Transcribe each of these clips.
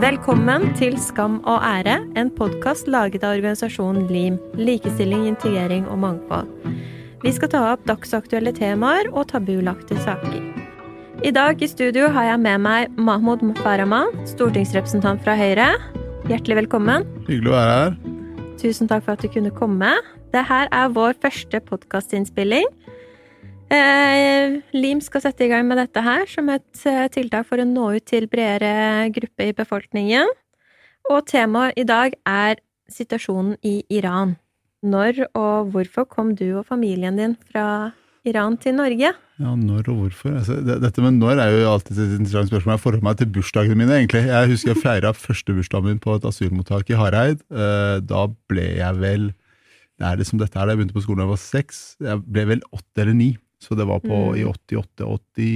Velkommen til Skam og ære, en podkast laget av organisasjonen LIM, likestilling, integrering og mangfold. Vi skal ta opp dagsaktuelle temaer og tabulagte saker. I dag i studio har jeg med meg Mahmoud Farahman, stortingsrepresentant fra Høyre. Hjertelig velkommen. Hyggelig å være her. Tusen takk for at du kunne komme. Dette er vår første podkastinnspilling. Eh, LIM skal sette i gang med dette her som et eh, tiltak for å nå ut til bredere gruppe i befolkningen. Og temaet i dag er situasjonen i Iran. Når og hvorfor kom du og familien din fra Iran til Norge? Ja, når og hvorfor? Altså, dette med når er jo alltid et interessant spørsmål. Jeg forholder meg til bursdagene mine, egentlig. Jeg husker jeg feira første bursdagen min på et asylmottak i Hareid. Eh, da ble jeg vel Det er liksom dette her, da jeg begynte på skolen da jeg var seks. Jeg ble vel åtte eller ni. Så det var på mm. i 88, 80,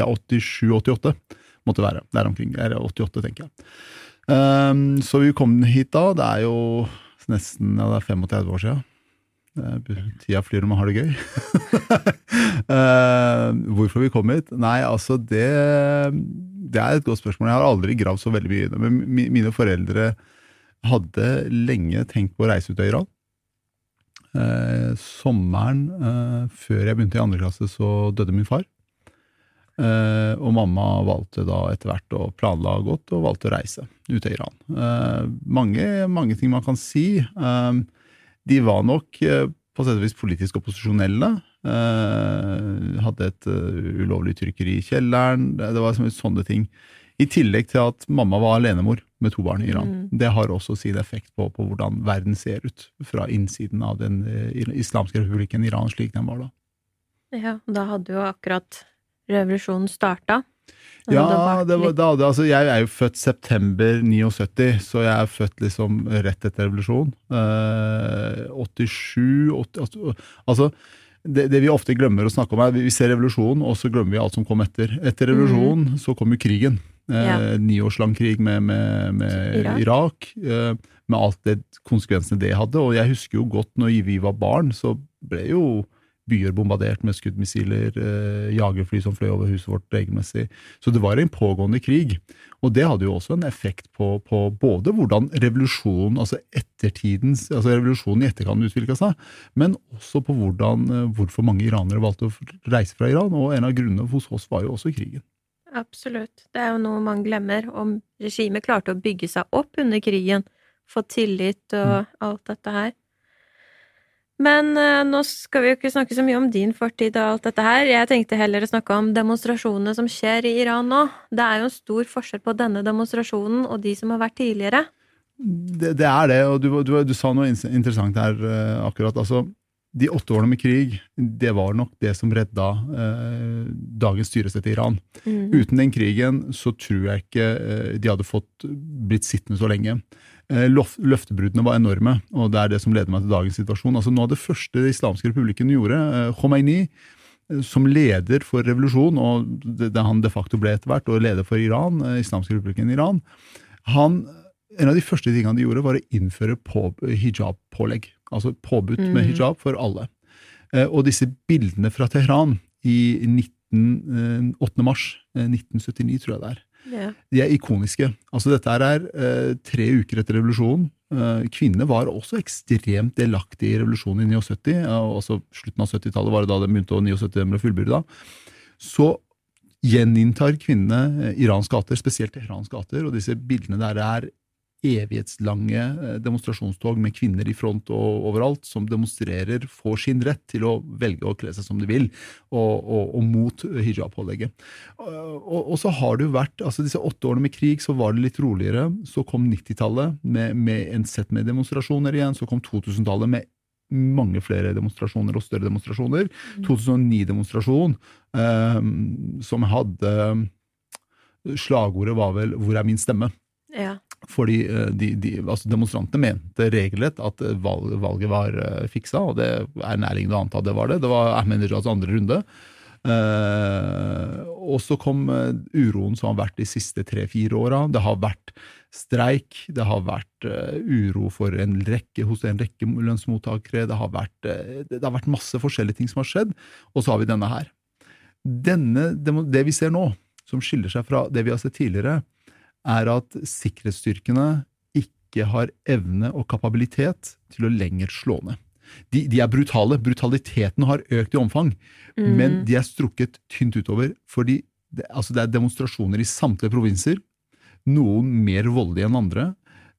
ja, 87-88 måtte være. Der omkring. Eller 88, tenker jeg. Um, så vi kom hit da. Det er jo nesten ja, det er 35 år siden. Tida flyr når man har det gøy. uh, hvorfor vi kom hit? Nei, altså det, det er et godt spørsmål. Jeg har aldri gravd så veldig mye i det. Men mine foreldre hadde lenge tenkt på å reise ut av Iran. Eh, sommeren eh, før jeg begynte i andre klasse, så døde min far. Eh, og mamma valgte da etter hvert å planla godt og valgte å reise ut av Iran. Eh, mange, mange, ting man kan si. Eh, de var nok eh, på sett og vis politisk opposisjonelle. hadde et ulovlig trykkeri i kjelleren. Det var sånne ting. I tillegg til at mamma var alenemor med to barn i Iran. Mm. Det har også sin effekt på, på, hvordan verden ser ut fra innsiden av den uh, islamske republikken Iran slik den var da. Ja, da hadde jo akkurat revolusjonen starta. Ja, det var, da, altså, jeg er jo født september 79, så jeg er født liksom rett etter revolusjonen. Eh, 87 80, Altså, det, det, vi ofte glemmer å snakke om, er vi ser revolusjonen, og så glemmer vi alt som kom etter. Etter revolusjonen mm. så kom jo krigen. Ja. Eh, niårslang krig med, med, med Irak, Irak eh, med alt det konsekvensene det hadde. Og jeg husker jo godt når vi var barn, så ble jo byer bombardert med skuddmissiler, eh, jagerfly som fløy over huset vårt regelmessig. Så det var en pågående krig. Og det hadde jo også en effekt på, på både hvordan revolusjonen, altså ettertidens, altså revolusjonen i etterkant utvikla seg, men også på hvordan, hvorfor mange iranere valgte å reise fra Iran. Og en av grunnene hos oss var jo også krigen. Absolutt. Det er jo noe man glemmer. Om regimet klarte å bygge seg opp under krigen, få tillit og mm. alt dette her. Men uh, nå skal vi jo ikke snakke så mye om din fortid og alt dette her. Jeg tenkte heller å snakke om demonstrasjonene som skjer i Iran nå. Det er jo en stor forskjell på denne demonstrasjonen og de som har vært tidligere. Det, det er det, og du, du, du, sa noe interessant her uh, akkurat. Altså, de åtte årene med krig, det var nok det som redda eh, dagens styresett i Iran. Mm. Uten den krigen så tror jeg ikke eh, de hadde fått blitt sittende så lenge. Eh, løftebruddene var enorme, og det er det som leder meg til dagens situasjon. Altså Noe av det første de islamske republikken gjorde, eh, Khomeini, eh, som leder for revolusjon, og det, det han de facto ble etter hvert, og leder for Iran, eh, islamske republikken Iran, han, en av de første tingene de gjorde, var å innføre hijab-pålegg altså påbudt mm. med hijab for alle. Eh, og disse bildene fra Teheran i 19, 8. Eh, mars 1979, eh, tror jeg det er, yeah. de er ikoniske. Altså Dette er tre uker etter revolusjonen. Kvinnene var også ekstremt delaktige i revolusjonen i 79. altså slutten av 70-tallet var det da det begynte å 79 ble fullbyrda. Så gjeninntar kvinnene Irans gater, spesielt Teherans gater, og disse bildene der er evighetslange eh, demonstrasjonstog med kvinner i front og overalt, som demonstrerer, får sin rett til å velge å kle seg som de vil, og, og, og mot hijab-pålegget. Og, og, så har det jo vært altså Disse åtte årene med krig, så var det litt roligere. Så kom 90-tallet med, med, en sett med demonstrasjoner igjen. Så kom 2000-tallet med mange flere demonstrasjoner og større demonstrasjoner. 2009-demonstrasjon, mm. eh, som hadde Slagordet var vel 'Hvor er min stemme?' Ja. Fordi eh, de, de, altså demonstrantene mente regelrett at valg, valget var uh, fiksa, og det er nærliggende å anta det var det. Det var Ahmedinejads andre runde. Uh, og så kom uh, uroen som har vært de siste tre-fire åra. Det har vært streik, det har vært uh, uro en rekke, hos en rekke lønnsmottakere. Det har, vært, det har vært masse forskjellige ting som har skjedd, og så har vi denne her. Denne, det vi ser nå, som skiller seg fra det vi har sett tidligere, er at sikkerhetsstyrkene ikke har evne og kapabilitet til å lenger slå ned. De, de er brutale. Brutaliteten har økt i omfang, mm. men de er strukket tynt utover. fordi det, altså det er demonstrasjoner i samtlige provinser, noen mer voldelige enn andre.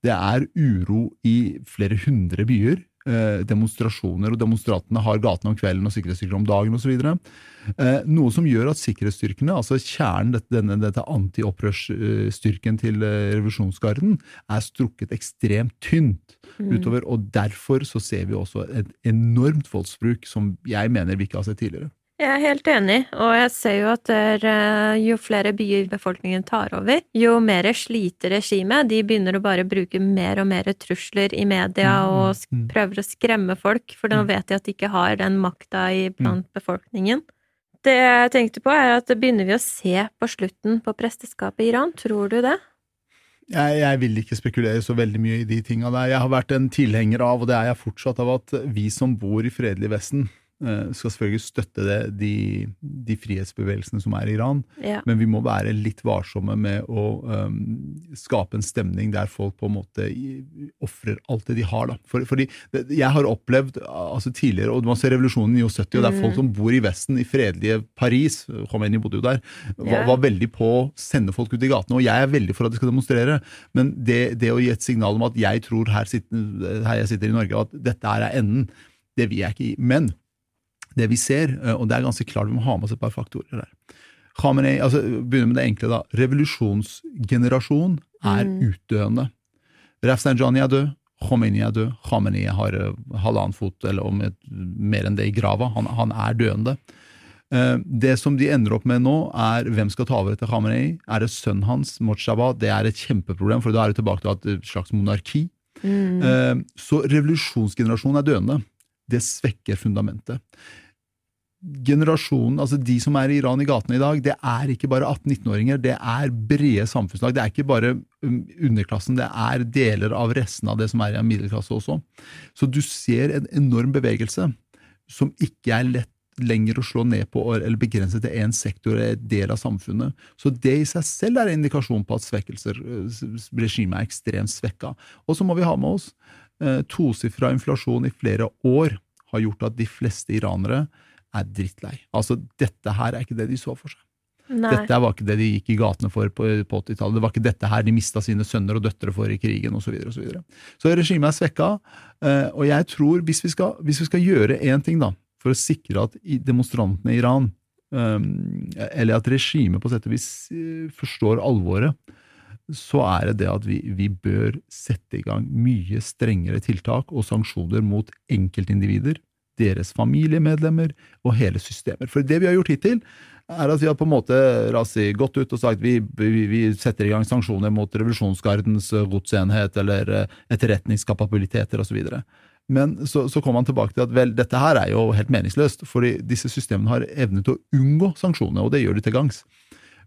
Det er uro i flere hundre byer. Eh, demonstrasjoner, og demonstrantene har gatene om kvelden og sikkerhetsstyrker om dagen osv. Eh, noe som gjør at sikkerhetsstyrkene, altså kjernen, dette, denne, dette antiopprørsstyrken til eh, revolusjonsgarden, er strukket ekstremt tynt mm. utover. Og derfor så ser vi også et enormt voldsbruk som jeg mener vi ikke har sett tidligere. Jeg er helt enig, og jeg ser jo at der, eh, jo flere byer befolkningen tar over, jo mer sliter regimet. De begynner å bare bruke mer og mer trusler i media mm, og mm, mm. prøver å skremme folk, for nå vet de at de ikke har den makta blant befolkningen. Det jeg tenkte på, er at begynner vi å se på slutten på presteskapet i Iran? Tror du det? Jeg, jeg, vil ikke spekulere så veldig mye i de tinga der. Jeg har vært en tilhenger av, og det er jeg fortsatt, av at vi som bor i fredelig Vesten, skal selvfølgelig støtte det, de, de, frihetsbevegelsene som er i Iran, ja. men vi må være litt varsomme med å um, skape en stemning der folk på en måte ofrer alt det de har. Da. For, fordi Jeg har opplevd altså tidligere, og man ser revolusjonen i 70, og det er folk mm. som bor i Vesten, i fredelige Paris, Khomeini bodde jo der, var, var, veldig på å sende folk ut i gatene. Og jeg er veldig for at de skal demonstrere, men det, det å gi et signal om at jeg tror her, sitter, her jeg sitter i Norge, at dette er enden, det vil jeg ikke gi. Men det vi ser, eh, og det er ganske klart vi må ha med oss et par faktorer der. Khamenei, altså Begynner med det enkle, da. Revolusjonsgenerasjon er mm. utdøende. Rafsanjani er død, Khomeini er død, Khamenei har uh, halvannen fot eller om et, mer enn det i grava. Han, han er døende. Uh, det som de ender opp med nå, er hvem skal ta over etter Khamenei. Er det sønnen hans, Mojtaba? Det er et kjempeproblem, for da er det tilbake til et slags monarki. Mm. Så revolusjonsgenerasjonen er døende. Det svekker fundamentet generasjonen, altså de som er i Iran i gatene i dag, det er ikke bare 18-19-åringer, det er brede samfunnslag. Det er ikke bare um, underklassen, det er deler av resten av det som er i middelklasse også. Så du ser en enorm bevegelse som ikke er lett lenger å slå ned på eller begrense til én sektor eller del av samfunnet. Så det i seg selv er en indikasjon på at svekkelser, uh, regimet er ekstremt svekka. Og så må vi ha med oss eh, tosifra inflasjon i flere år har gjort at de fleste iranere er drittlei. Altså, dette her er ikke det de så for seg. Nei. Dette var ikke det de gikk i gatene for på, på 80-tallet. Det var ikke dette her de mista sine sønner og døtre for i krigen osv. Så, videre, og så, videre. så regimet er svekka, eh, og jeg tror hvis vi skal, hvis vi skal gjøre én ting da, for å sikre at demonstrantene i Iran, um, eller at regimet på sett og vis eh, forstår alvoret, så er det det at vi, vi, bør sette i gang mye strengere tiltak og sanksjoner mot enkeltindivider deres familiemedlemmer og hele systemer. For det vi har gjort hittil, er at vi har på en måte si, gått ut og sagt vi, vi, vi setter i gang sanksjoner mot revolusjonsgardens eh, godsenhet eller eh, etterretningskapabiliteter osv. Men så, så kommer man tilbake til at vel, dette her er jo helt meningsløst, fordi disse systemene har evne til å unngå sanksjoner, og det gjør de til gangs.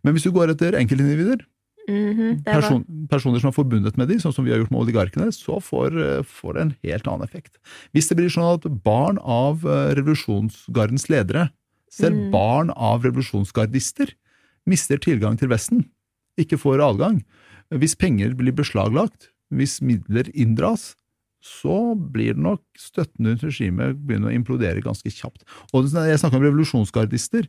Men hvis du går etter enkeltindivider, Mm -hmm, Person, personer som er forbundet med de, sånn som vi har gjort med oligarkene, så får, eh, får, det en helt annen effekt. Hvis det blir sånn at barn av uh, revolusjonsgardens ledere, selv mm. barn av revolusjonsgardister, mister tilgang til Vesten, ikke får adgang, hvis penger blir beslaglagt, hvis midler inndras, så blir det nok støtten rundt regimet begynne å implodere ganske kjapt. Og Jeg snakker om revolusjonsgardister.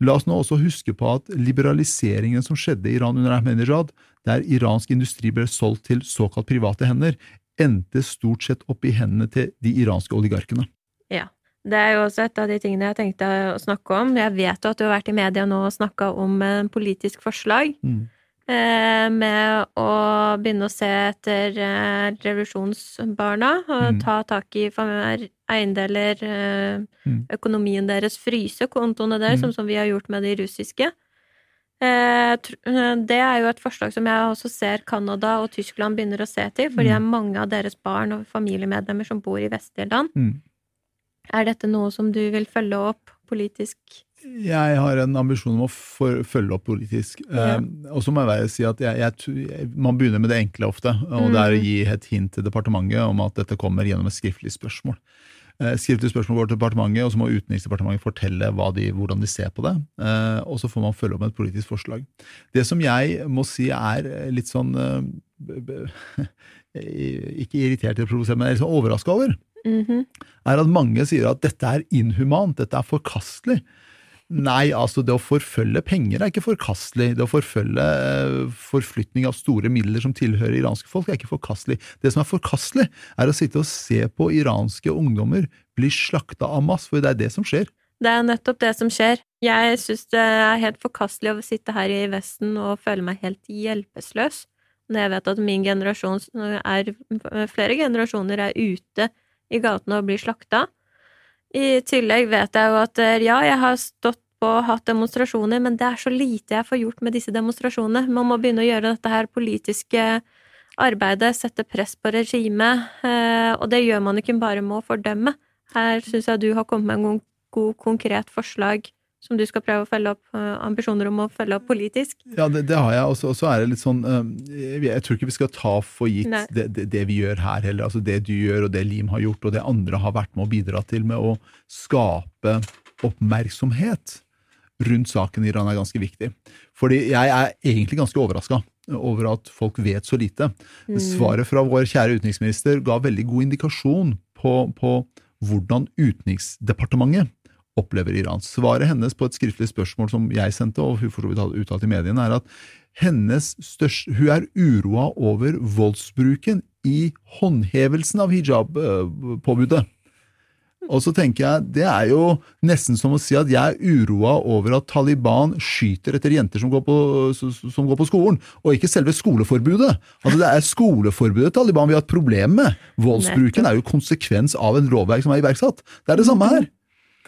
La oss nå også huske på at liberaliseringen som skjedde i Iran under Ahmadinejad, der iransk industri ble solgt til såkalt private hender, endte stort sett opp i hendene til de iranske oligarkene. Ja. Det er jo også et av de tingene jeg tenkte å snakke om. Jeg vet jo at du har vært i media nå og snakka om en politisk forslag. Mm. Eh, med å begynne å se etter eh, revolusjonsbarna og mm. ta tak i eiendeler, eh, mm. økonomien deres, fryse kontoene deres, mm. som, som vi har gjort med de russiske. Det er jo et forslag som jeg også ser Canada og Tyskland begynner å se til, fordi det er mm. mange av deres barn og familiemedlemmer som bor i vestlige land. Mm. Er dette noe som du vil følge opp politisk? Jeg har en ambisjon om å for, følge opp politisk. Ja. Eh, og så må jeg bare si at jeg, jeg, man begynner med det enkle ofte. Og mm. det er å mm. gi et hint til departementet om at dette kommer gjennom et skriftlig spørsmål. Eh, skriftlig spørsmål går til departementet, og så må Utenriksdepartementet fortelle de, hvordan de ser på det. Eh, og så får man følge opp med et politisk forslag. Det som jeg må si er litt sånn Ikke irritert eller provosert, men jeg er litt sånn overraska over, mm -hmm. er at mange sier at dette er inhumant, dette er forkastelig. Nei, altså det å forfølge penger er ikke forkastelig. Det å forfølge eh, forflytning av store midler som tilhører iranske folk, er ikke forkastelig. Det som er forkastelig, er å sitte og se på iranske ungdommer bli slakta av mass, for det er det som skjer. Det er nettopp det som skjer. Jeg syns det er helt forkastelig å sitte her i Vesten og føle meg helt hjelpeløs når jeg vet at min generasjon, er, flere generasjoner, er ute i gatene og blir slakta. I tillegg vet jeg jo at eh, ja, jeg har stått og hatt demonstrasjoner, men det er så lite jeg får gjort med disse demonstrasjonene. Man må begynne å gjøre dette her politiske arbeidet, sette press på regimet, eh, og det gjør man ikke bare med å fordømme. Her syns jeg du har kommet med en god, konkret forslag som du skal prøve å følge opp, eh, ambisjoner om å følge opp politisk? Ja, det, det har jeg. Og så er det litt sånn Jeg tror ikke vi skal ta for gitt det, det, det, vi gjør her heller. Altså det du gjør, og det Lim har gjort, og det andre har vært med å bidra til med å skape oppmerksomhet rundt saken i Iran er ganske viktig. Fordi jeg er egentlig ganske overraska over at folk vet så lite. Mm. Svaret fra vår kjære utenriksminister ga veldig god indikasjon på, på hvordan Utenriksdepartementet opplever Iran. Svaret hennes på et skriftlig spørsmål som jeg sendte, og hun for så vidt uttalt i mediene, er at hennes største, hun er uroa over voldsbruken i håndhevelsen av hijab-påbudet. Og så tenker jeg, Det er jo nesten som å si at jeg er uroa over at Taliban skyter etter jenter som går på, som går på skolen, og ikke selve skoleforbudet. Altså Det er skoleforbudet Taliban vi har et problem med. Voldsbruken er jo konsekvens av en lovverk som er iverksatt. Det er det samme her.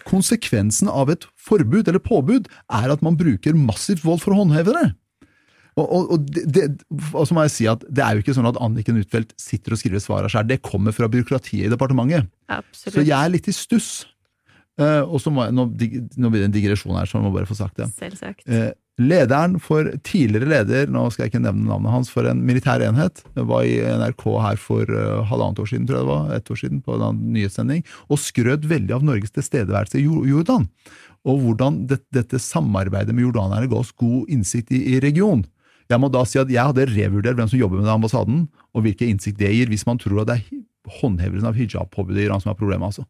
Konsekvensen av et forbud eller påbud er at man bruker massivt vold for å håndheve det. Og, og, og, det, og, så må jeg si at det er jo ikke sånn at Anniken Huitfeldt sitter og skriver svarene sjøl. Det kommer fra byråkratiet i departementet. Absolutt. Så jeg er litt i stuss. Uh, og så må jeg, nå, nå, blir det en digresjon her, så jeg må bare få sagt det. Selvsagt. Uh, lederen for tidligere leder, nå skal jeg ikke nevne navnet hans, for en militær enhet, var i NRK her for uh, halvannet år siden, tror jeg det var, ett år siden, på en nyhetssending, og skrøt veldig av Norges tilstedeværelse i Jordan. Og hvordan det, dette samarbeidet med jordanerne ga oss god innsikt i, i regionen. Jeg må da si at jeg hadde revurdert hvem som jobber med ambassaden, og hvilken innsikt det gir, hvis man tror at det er håndhevelsen av hijab-påbudet i Iran som er problemet. altså.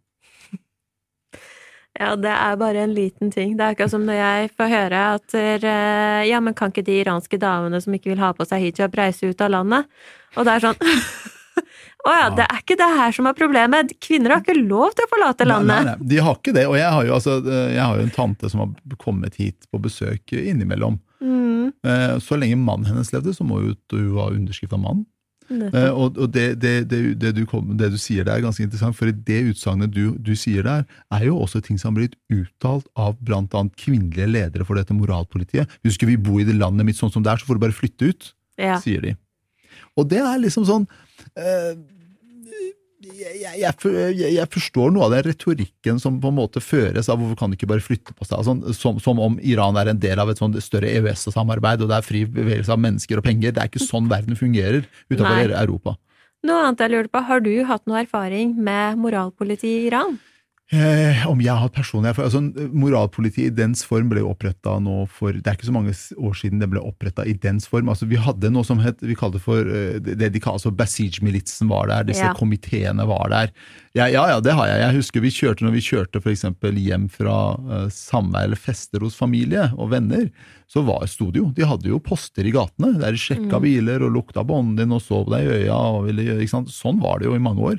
Ja, det er bare en liten ting. Det er akkurat som når jeg får høre at eh, ja, men kan ikke de iranske damene som ikke vil ha på seg hijab, reise ut av landet? Og det er sånn Å ja, det er ikke det her som er problemet. Kvinner har ikke lov til å forlate landet. Nei, nei, nei. De har ikke det. Og jeg har, jo, altså, jeg har jo en tante som har kommet hit på besøk innimellom. Eh, så lenge mannen hennes levde, så må jo hun ha underskrift av mannen. Uh, og, og det, det, det, du kom, det, du sier der, er ganske interessant, for det utsagnet du, du, sier der, er jo også ting som har blitt uttalt av annet kvinnelige ledere for dette moralpolitiet. Husker vi bo i det landet mitt sånn som det er, så får du bare flytte ut, ja. sier de. Og det er liksom sånn uh, jeg, jeg, jeg, forstår noe av den retorikken som på en måte føres av hvorfor kan de ikke bare flytte på seg, altså, som, som, om Iran er en del av et sånt større EØS-samarbeid og det er fri bevegelse av mennesker og penger. Det er ikke sånn verden fungerer utenfor Europa. Noe annet jeg lurer på, Har du hatt noe erfaring med moralpoliti i Iran? Eh, om jeg har hatt personlig altså, Moralpolitiet i dens form ble oppretta nå for Det er ikke så mange år siden det ble oppretta i dens form. altså Vi hadde noe som het, vi kalte for uh, det de kaller altså Basij-militsen var der, disse ja. komiteene var der. Ja, ja, ja, det har jeg. Jeg husker vi kjørte når vi kjørte for eksempel hjem fra uh, samvær eller fester hos familie og venner. Så var sto det jo De hadde jo poster i gatene der de sjekka mm. biler og lukta på ånden din og så på deg i øya. Og, ikke sant? Sånn var det jo i mange år.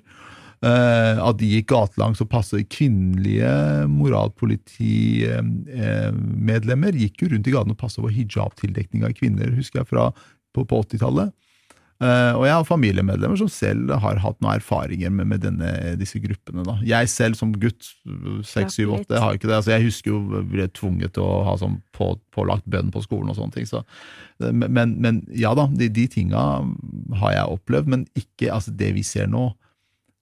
Uh, at de gikk gatelangs og passet kvinnelige moralpolitimedlemmer. Uh, gikk jo rundt i gatene og passet på hijab-tildekning av kvinner, husker jeg, fra, på, på 80-tallet. Uh, eh, og jeg har familiemedlemmer som selv har hatt noen erfaringer med, med denne, disse gruppene. Da. Jeg selv som gutt, 6-7-8, har ikke det. Altså, jeg husker jo ble tvunget til å ha sånn på, pålagt bønn på skolen og sånne ting. Så, men, men, ja da, de, de tinga har jeg opplevd, men ikke altså det vi ser nå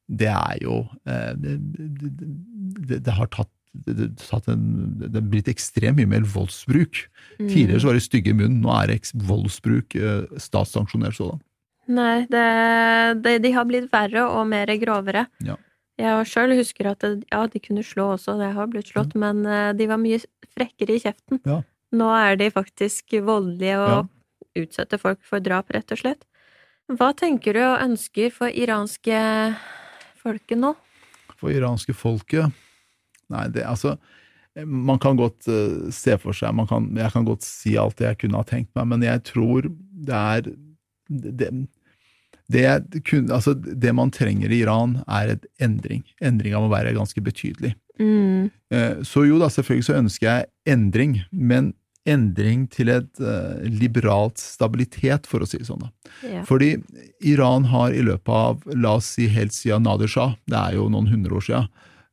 det er jo eh, det, det, det, har tatt det, det er blitt ekstremt mye mer voldsbruk. Mm. Tidligere så var det stygge i munnen, nå er det voldsbruk eh, statssanksjonert sådan. Nei, det, de har blitt verre og mer grovere. Ja. Jeg sjøl husker at det, ja, de kunne slå også, det har blitt slått, men eh, de var mye frekkere i kjeften. Ja. Nå er de faktisk voldelige og utsetter folk for drap, rett og slett. Hva tenker du og ønsker for iranske folket nå? For iranske folket Nei, det altså Man kan godt uh, se for seg kan, Jeg kan godt si alt det jeg kunne ha tenkt meg, men jeg tror det er det, det, altså, det man trenger i Iran, er et endring. Endringa må være ganske betydelig. Mm. Uh, så jo da, selvfølgelig så ønsker jeg endring, men endring til et uh, liberalt stabilitet, for å si det sånn. Ja. Fordi Iran har i løpet av, la oss si helt siden Nader Shah, det er jo noen hundre år siden,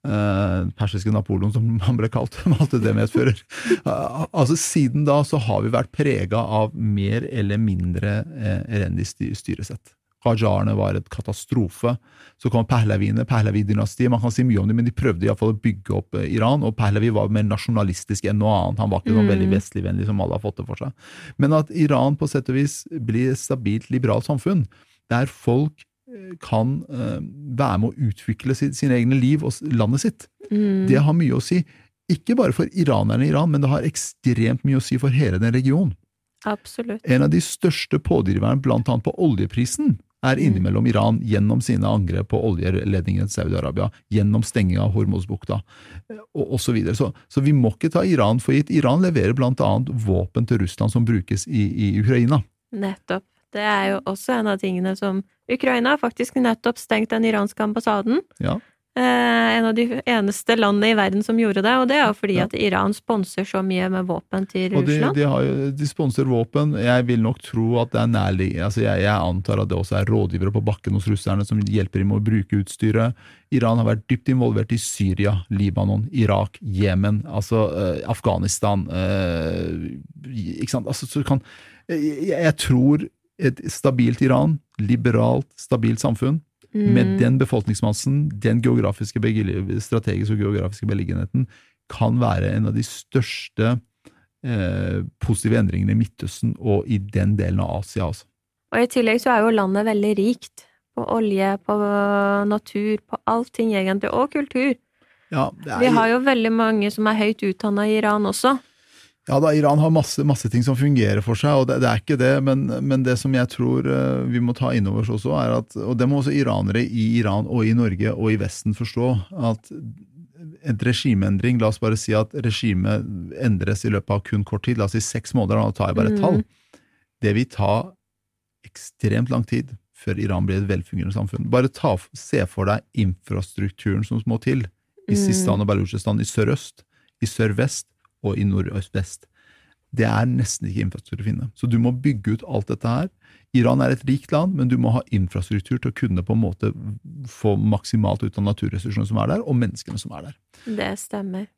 uh, persiske Napoleon som han ble kalt, med alt det medfører. Uh, altså Siden da så har vi vært prega av mer eller mindre uh, elendig styresett. Qajarene var et katastrofe. Så kom Pahlaviene, Pahlavi-dynastiet. Man kan si mye om det, men de prøvde iallfall å bygge opp eh, Iran. Og Pahlavi var mer nasjonalistisk enn noe annet. Han var ikke mm. veldig vestligvennlig som alle har fått det for seg. Men at Iran på sett og vis blir et stabilt, liberalt samfunn, der folk eh, kan eh, være med å utvikle sin, sine egne liv og landet sitt, Mm. det har mye å si. Ikke bare for iranerne i Iran, men det har ekstremt mye å si for hele den regionen. Absolutt. En av de største pådriverne blant annet på oljeprisen er Mm. innimellom Iran gjennom sine angrep på oljeledningen til Saudi-Arabia, gjennom stenging av Hormuzbukta eh, osv. Så, videre. så Så vi må ikke ta Iran for gitt. Iran leverer annet våpen til Russland som brukes i, i Ukraina. Nettopp. Det er jo også en av tingene som Ukraina har faktisk nettopp stengt den iranske ambassaden. Ja. Eh, en av de eneste landene i verden som gjorde det, og det er jo fordi Ja. at Iran sponser så mye med våpen til Og de, Russland. de, har de sponser våpen. Jeg vil nok tro at det er nærliggende altså jeg, jeg antar at det også er rådgivere på bakken hos russerne som hjelper dem med å bruke utstyret. Iran har vært dypt involvert i Syria, Libanon, Irak, Jemen, altså eh, Afghanistan eh, Ikke sant? Altså, så kan, jeg, jeg tror et stabilt Iran, liberalt, stabilt samfunn, med Mm. den befolkningsmassen, den geografiske, strategiske og geografiske beliggenheten, kan være en av de største eh, positive endringene i Midtøsten og i den delen av Asia. Altså. Og i tillegg så er jo landet veldig rikt. På olje, på natur, på allting egentlig. Og kultur. Ja, det er, Vi har jo veldig mange som er høyt utdanna i Iran også. Ja da, Iran har masse, masse ting som fungerer for seg, og det, det er ikke det, men, men det som jeg tror eh, vi må ta inn over oss også, er at, og det må også iranere i Iran og i Norge og i Vesten forstå, at et regimeendring, la oss bare si at regimet endres i løpet av kun kort tid, la oss si seks måneder, da tar jeg bare et Mm. tall, det vil ta ekstremt lang tid før Iran blir et velfungerende samfunn. Bare ta, se for deg infrastrukturen som må til i Mm. Sistan og Balutsjistan, i sørøst, i sørvest og i nordøst-vest. Det er nesten ikke infrastruktur å finne. Så du må bygge ut alt dette her. Iran er et rikt land, men du må ha infrastruktur til å kunne på en måte få maksimalt ut av naturressursene som er der, og menneskene som er der. Det stemmer.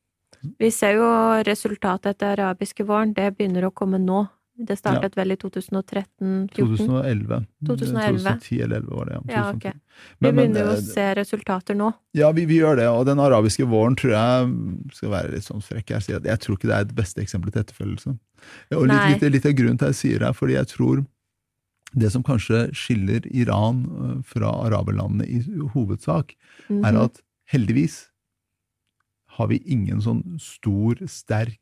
Vi ser jo resultatet etter arabiske våren. Det begynner å komme nå. Det startet vel i 2013-2014. 2011. 2011. 2010 eller 2011 var det, ja. Ja, okay. men, Vi begynner jo å eh, se resultater nå. Ja, vi, vi gjør det, og den arabiske våren tror jeg skal være litt sånn frekk. At jeg tror ikke det er det beste eksempelet til etterfølgelse. Og litt, litt, litt av grunnen til at jeg sier det, er fordi jeg tror det som kanskje skiller Iran øh, fra araberlandene i hovedsak, er Mhm. at heldigvis har vi ingen sånn stor, sterk,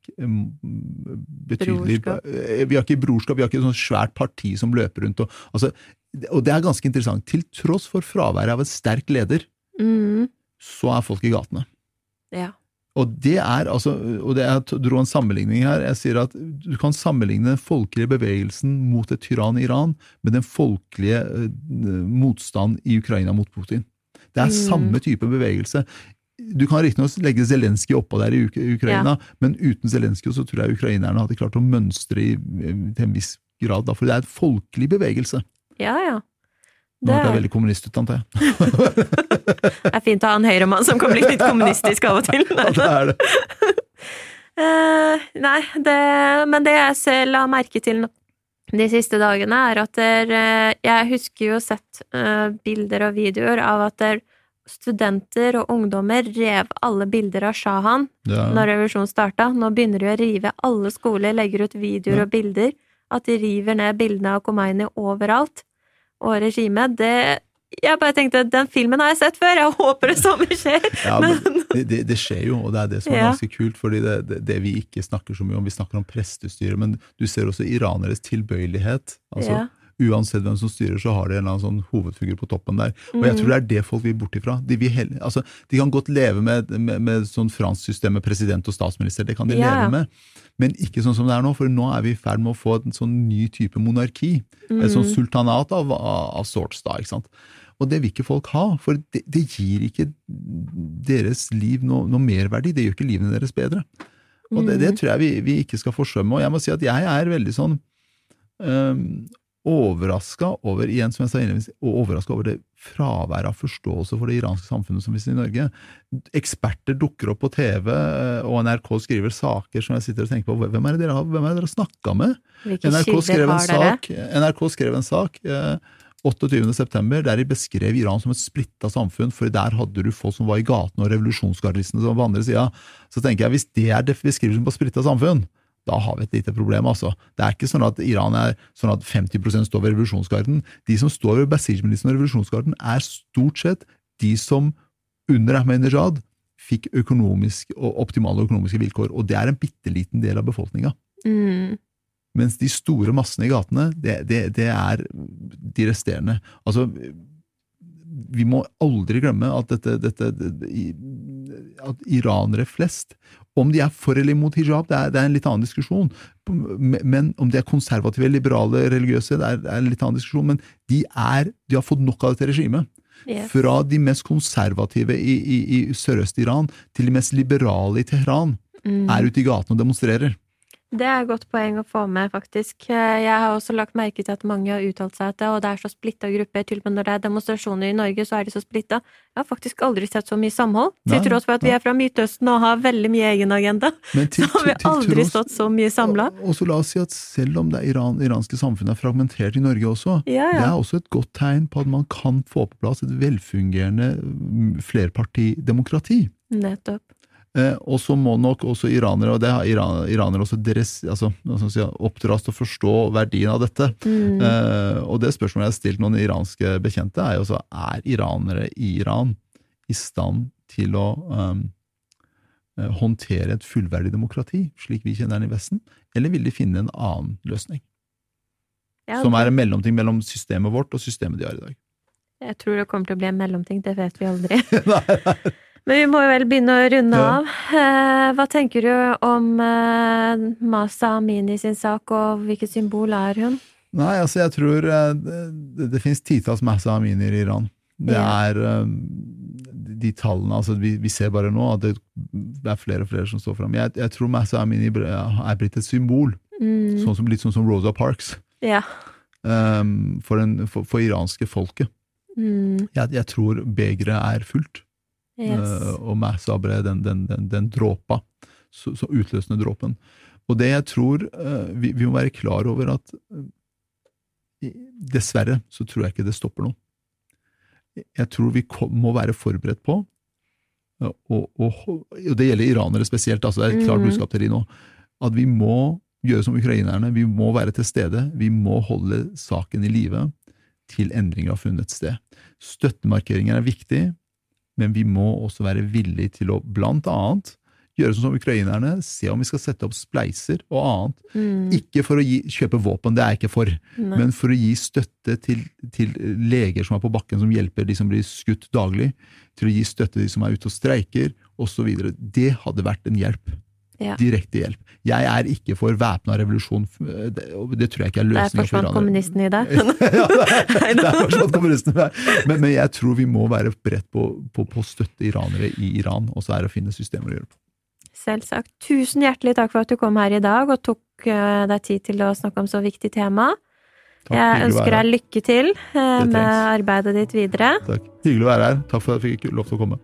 betydelig Brorskap. Eh, Vi har ikke brorskap, vi har ikke et sånt svært parti som løper rundt og altså, Og det er ganske interessant. Til tross for fraværet av en sterk leder, mm. så er folk i gatene. Ja. Og det er altså, og det jeg dro en sammenligning her. Jeg sier at du kan sammenligne den folkelige bevegelsen mot et tyrann i Iran med den folkelige motstanden motstand i Ukraina mot Putin. Det er Mm. samme type bevegelse. Du kan riktignok legge Zelenskyj oppå der i Uk- Ukraina, men uten Zelenskyj så tror jeg ukrainerne hadde klart å mønstre i, til en viss grad. Da, for det er en folkelig bevegelse. Ja, ja. Nå Det hørtes jeg veldig kommunist ut, antar jeg. det er fint å ha en høyremann som kan bli litt kommunistisk av og til. Ja, det er det. uh, nei, det, men det jeg selv la merke til nå- de siste dagene, er at der, eh, jeg husker jo sett uh, bilder og videoer av at der studenter og ungdommer rev alle bilder av Shahan Ja. når revolusjonen starta. Nå begynner de å rive. Alle skoler legger ut videoer Ja. og bilder. At de river ned bildene av Khomeini overalt. Og regimet, det Jeg bare tenkte den filmen har jeg sett før, jeg håper det samme skjer. Ja, men det, det, det skjer jo, og det er det som er ganske kult. fordi det, det, det vi ikke snakker så mye om, vi snakker om prestestyret, men du ser også iraneres tilbøyelighet. altså Ja. Uansett hvem som styrer, så har de en eller annen sånn hovedfigur på toppen der. Og Mm. jeg tror det er det folk vil bort ifra. De, vil hell- altså, de kan godt leve med, med, med sånn fransk system med president og statsminister, det kan de ja. leve med. Men ikke sånn som det er nå, for nå er vi i ferd med å få en sånn ny type monarki. Et sånn Mm. sultanat av, av, av sorts, da. ikke sant? Og det vil ikke folk ha, for det, det gir ikke deres liv noe, noe merverdi. Det gjør ikke livene deres bedre. Og det, det tror jeg vi, vi ikke skal forsømme. Og jeg må si at jeg er veldig sånn um, overraska over igjen som jeg sa innledningsvis, overraska over det fraværet av forståelse for det iranske samfunnet som vi ser i Norge. Eksperter dukker opp på TV, eh, og NRK skriver saker som jeg sitter og tenker på. Hvem er det dere har, hvem er det dere snakka med? NRK skrev, sak, NRK skrev en sak eh, 28. september, der de beskrev Iran som et splitta samfunn, for der hadde du folk som var i gatene og revolusjonsgardistene som var på andre sida. Så tenker jeg, hvis det er beskrivelsen på splitta samfunn, da har vi et lite problem, altså. Det er ikke sånn at Iran er sånn at 50% står ved revolusjonsgarden. De som står ved Basij-militsen og revolusjonsgarden, er stort sett de som under Ahmadinejad fikk økonomisk og optimale økonomiske vilkår, og det er en bitte liten del av befolkninga. Mm. Mens de store massene i gatene, det, det, det er de resterende. Altså, vi må aldri glemme at dette, dette det- at iranere flest, om de er for eller imot hijab, det er, det er en litt annen diskusjon. Men om de er konservative, liberale, religiøse, det er, det er en litt annen diskusjon. Men de, er, de har fått nok av dette regimet. Yes. Fra de mest konservative i, i, i Sørøst-Iran til de mest liberale i Teheran Mm. er ute i gatene og demonstrerer. Det er et godt poeng å få med, faktisk. Eh, Jeg har også lagt merke til at mange har uttalt seg at det, og det er så splitta grupper. Til og med når det er demonstrasjoner i Norge, så er de så splitta. Jeg har faktisk aldri sett så mye samhold. Til Nei, tross for at vi er fra Midtøsten og har veldig mye egen agenda. Til, Så har vi aldri tross- stått så mye samla. Og, og så la oss si at selv om det Iran, iranske samfunnet er fragmentert i Norge også, Ja, det er også et godt tegn på at man kan få på plass et velfungerende mm, flerpartidemokrati. Nettopp. Eh, og så må nok også iranere, og det har iran, iranere også deres, altså, si, oppdras til å forstå verdien av dette. Mm. Eh, og det spørsmålet jeg har stilt noen iranske bekjente, er jo også er iranere i Iran i stand til å um, håndtere et fullverdig demokrati, slik vi kjenner den i Vesten, eller vil de finne en annen løsning? Ja, Som er en mellomting mellom systemet vårt og systemet de har i dag. Jeg tror det kommer til å bli en mellomting, det vet vi aldri. Nei, nei. Men vi må vel begynne å runde Ja. av. Eh, hva tenker du om eh, Masa Amini sin sak, og hvilket symbol er hun? Nei, altså jeg tror eh, det, det, finnes titalls Masa Aminier i Iran. Det er de tallene altså vi, vi ser bare nå at det, det er flere og flere som står fram. Jeg, jeg tror Masa Amini er blitt et symbol, Mm. sånn som, litt sånn som Rosa Parks, Ja. um, for, en, for, for iranske folket. Mm. Jeg, jeg tror begeret er fullt, Yes. eh, og Mahsa ble den, den, den, den dråpa, så, så utløsende dråpen. Og det jeg tror eh, vi, vi må være klar over at eh, Dessverre så tror jeg ikke det stopper nå. Jeg tror vi kom, må være forberedt på, og, og, og det gjelder iranere spesielt, altså det er et klart Mhm. budskap til de nå, at vi må gjøre som ukrainerne, vi må være til stede, vi må holde saken i live til endringer har funnet sted. Støttemarkeringer er viktig, men vi må også være villige til å blant annet gjøre sånn som ukrainerne, se om vi skal sette opp spleiser og annet. Mm. Ikke for å gi, kjøpe våpen, det er jeg ikke for, Nei. men for å gi støtte til, til leger som er på bakken, som hjelper de som blir skutt daglig, til å gi støtte til de som er ute og streiker, osv. Det hadde vært en hjelp. Ja. Direkte hjelp. Jeg er ikke for væpna revolusjon, det, og det tror jeg ikke er Der løsninga for iranere. kommunisten i deg. ja, det er, det er i deg. Men, men jeg tror vi må være beredt på, på, på å støtte iranere i Iran, og så er det å finne systemer å gjøre det på. Selvsagt. Tusen hjertelig takk for at du kom her i dag og tok eh, deg tid til å snakke om så viktig tema. Takk, Jeg ønsker deg lykke til eh, med arbeidet ditt videre. Takk. Hyggelig å være her. Takk for at jeg fikk lov til å komme.